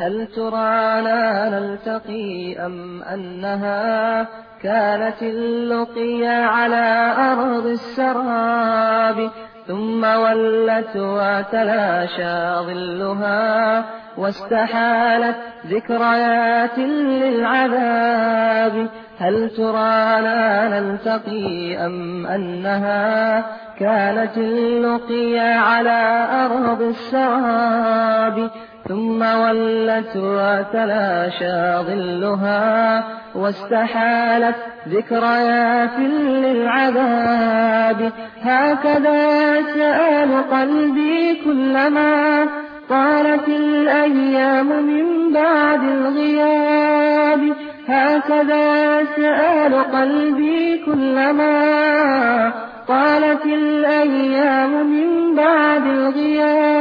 هل ترانا نلتقي أم أنها كانت اللقيا على أرض السراب ثم ولت وتلاشى ظلها واستحالت ذكريات للعذاب. هل ترانا نلتقي أم أنها كانت اللقيا على أرض السراب ثم ولت وتلاشى ظلها واستحالت ذكريات للعذاب. هكذا سأل قلبي كلما طالت الأيام من بعد الغياب. هكذا سأل قلبي كلما طالت الأيام من بعد الغياب.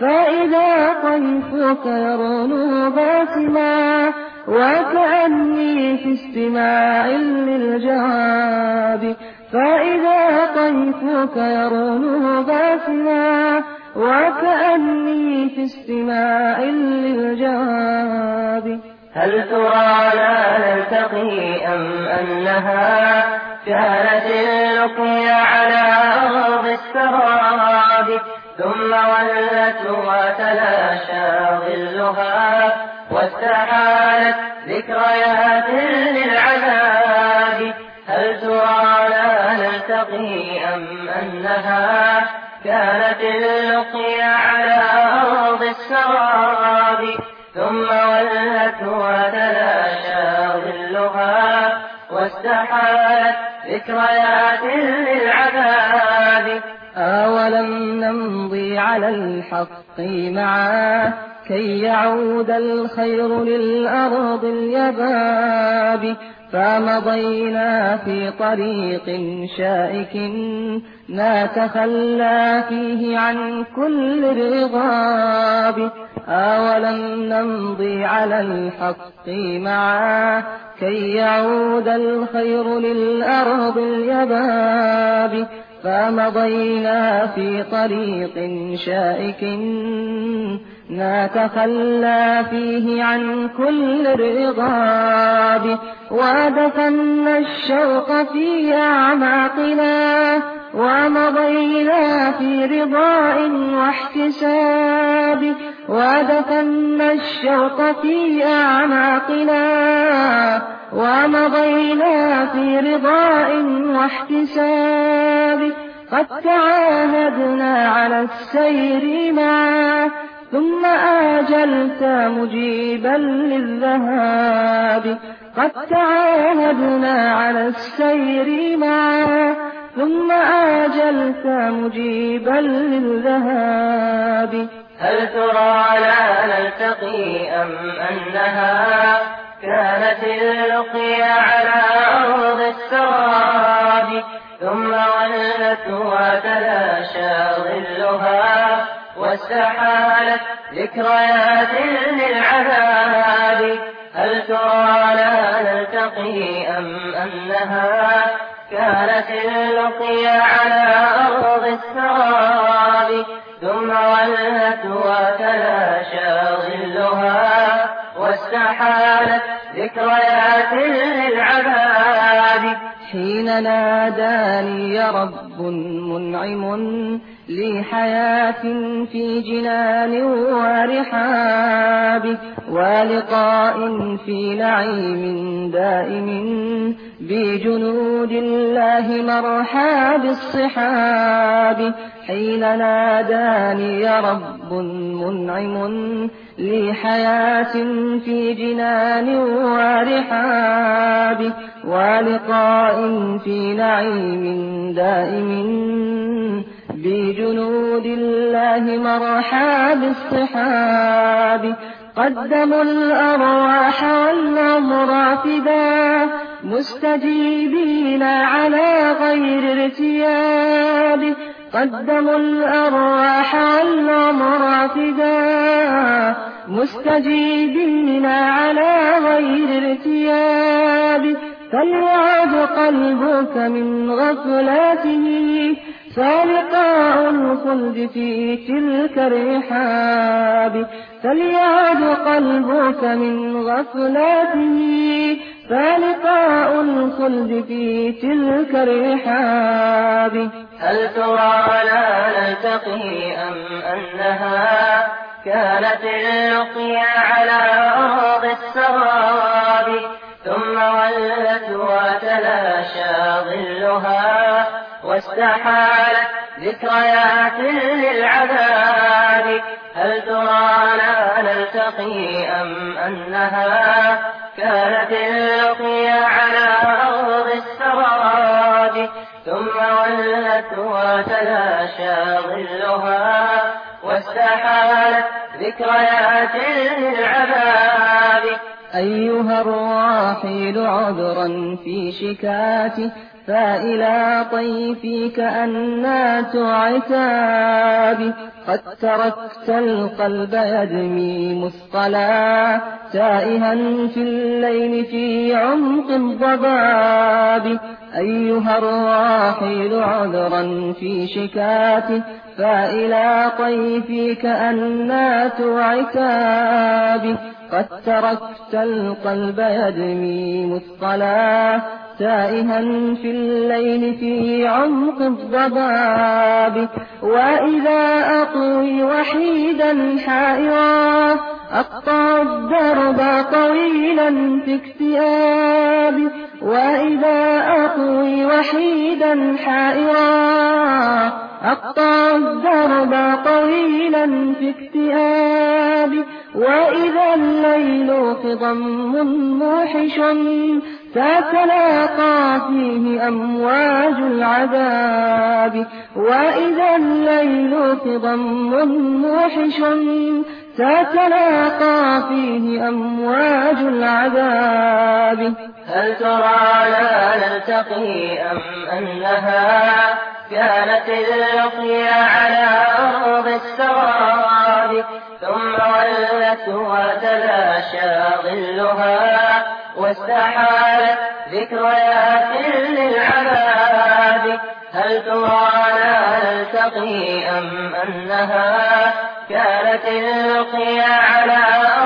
فإذا طيفك يرنو باسما وكأني في استماع للجواب. فإذا طيفك يرنو باسما وكأني في استماع للجواب. هل ترى لا نلتقي أم أنها كانت اللقيا على أرض السراب ثم ولت وتلاشى ظلها واستحالت ذكريات للعذاب. هل ترى لا نلتقي أم أنها كانت اللقيا على أرض السراب؟ ثم ولت وتلاشى ظلها واستحالت ذكريات للعذاب. أولم نمضي على الحق معا كي يعود الخير للأرض اليباب فمضينا في طريق شائك نتخلى فيه عن كل الرغاب أولم نمضي على الحق معا كي يعود الخير للأرض اليباب فمضينا في طريق شائك نتخلى فيه عن كل الرغاب ودفنا الشوق في أعماقنا ومضينا في رضاء واحتساب ودفنا الشوق في أعماقنا ومضينا في رضاء واحتساب. قد تعاهدنا على السير معا ثم آجلت مجيبا للذهاب. قد تعاهدنا على السير معا ثم آجلت مجيبا للذهاب. هل ترى لا نلتقي أم أنها كانت اللقيا على أرض السراب ثم ولت وتلاشى ظلها واستحالت ذكريات للعذاب. هل ترى لا نلتقي أم أنها كانت اللقيا على أرض السراب؟ ثم ولت وتلاشى ظلها واستحالت ذكريات للعذاب حين ناداني رب منعم لي حياة في جنان ورحاب ولقاء في نعيم دائم بجنود الله مرحى بالصحاب حين ناداني رب منعم لي حياة في جنان ورحاب ولقاء في نعيم دائم بجنود الله مرحى بالصحاب. قدموا الأرواح والأمر فدا مستجيبين على غير ارتياب. قدموا الأرواح والأمر فدا مستجيبين على غير ارتياب. فليعد قلبك من غفلاته فلقاء الخلد في تلك الرحاب. فليعد قلبك من غفلاته. فلقاء الخلد في تلك الرحاب. هل ترى لا نلتقي أم أنها كانت اللقيا على أرض السراب؟ ثم ولت وتلاشى ظلها. واستحالت ذكريات للعذاب هل ترانا نلتقي أم أنها كانت اللقيا على أرض السراب ثم ولت وتلاشى ظلها واستحالت ذكريات للعذاب أيها الراحل عذرا في شكاتي فإلى طيفك أنات عتاب قد تركت القلب يدمي مثقلا تائها في الليل في عمق الضباب. أيها الراحل عذرا في شكاتي فإلى طيفك أنات عتاب قد تركت القلب يدمي مثقلا تائها في الليل في عمق الضباب. وإذا أطوي وحيدا حائرا أقطع الدرب طويلا في اكتئاب. وإذا أطوي وحيدا حائرا أقطع الدرب طويلا في اكتئاب. وإذا الليل خضم موحش تتلاقى فيه أمواج العذاب وإذا الليل خضم موحش تتلاقى فيه أمواج العذاب هل ترى لا نلتقي أم أنها كانت اللقيا على أرض السراب ثم ولت وتلاشى ظلها واستحالت ذكريات للعذاب هل ترانا نلتقي أم أنها كانت اللقيا على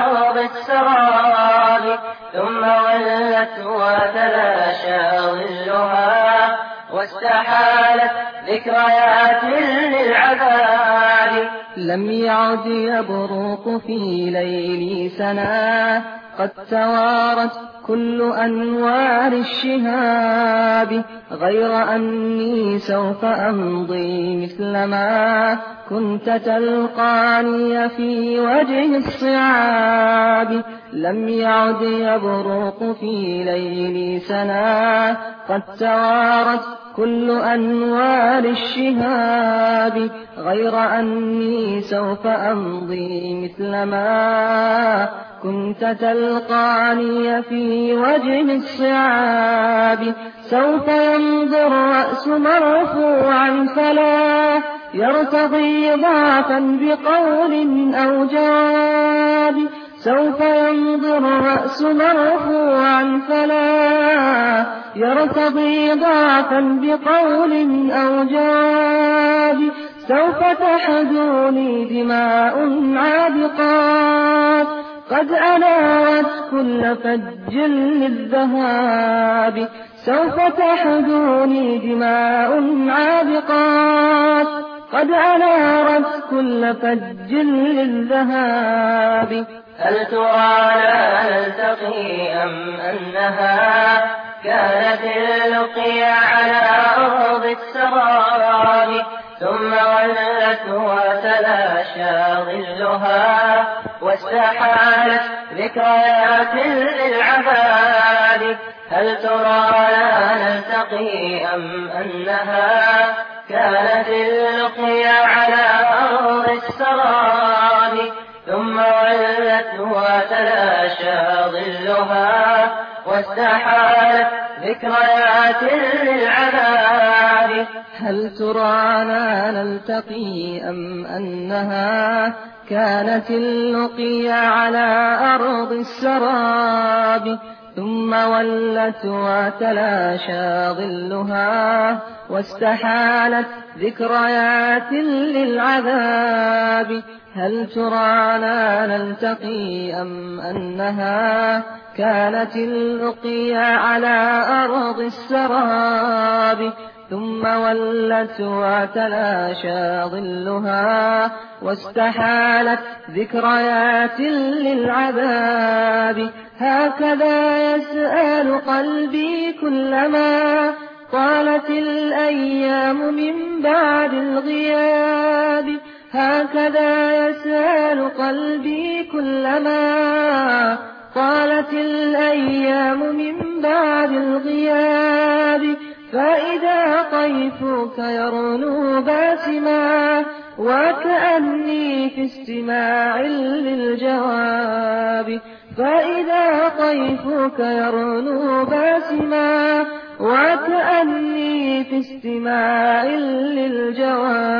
أرض السراب؟ ثم ولت وتلاشى ظلها واستحالت ذكريات للعذاب لم يعد يبرق في ليل سنا. قد توارت كل أنوار الشهاب غير أني سوف أمضي مثل ما كنت تلقاني في وجه الصعاب. لم يعد يبرق في ليل سنا. قد توارت كل أنوار الشهاب غير أني سوف أمضي مثل ما كنت تلقاني في وجه الصعاب. سوف يمضي الرأس مرفوعا فلا يرتضي ضعفا بقول أو جواب. سوف يمضي الرأس مرفوعا فلا يرتضي ضعفا بقول أو جواب سوف تحدوني دماء عابقات. قد أنارت كل فج للذهاب. سوف تحدوني دماء عابقات. قد أنارت كل فج للذهاب. هل ترى لا نلتقي أم أنها كانت اللقيا على أرض السراب ثم ولت وتلاشى ظلها واستحالت ذكريات للعذاب هل ترى لا نلتقي أم أنها كانت اللقيا على أرض السراب ثم ولت وتلاشى ظلها واستحالت ذكريات للعذاب. هل ترانا نلتقي أم أنها كانت اللقيا على أرض السراب؟ ثم ولت وتلاشى ظلها واستحالت ذكريات للعذاب. هل ترانا نلتقي أم أنها كانت اللقيا على أرض السراب؟ ثم ولت وتلاشى ظلها واستحالت ذكريات للعذاب. هكذا يسأل قلبي كلما طالت الأيام من بعد الغياب. هكذا يسأل قلبي كلما طالت الأيام من بعد الغياب. فإذا طيفك يرنو باسما وكأني في استماع للجواب. فإذا طيفك يرنو باسما وكأني في استماع للجواب.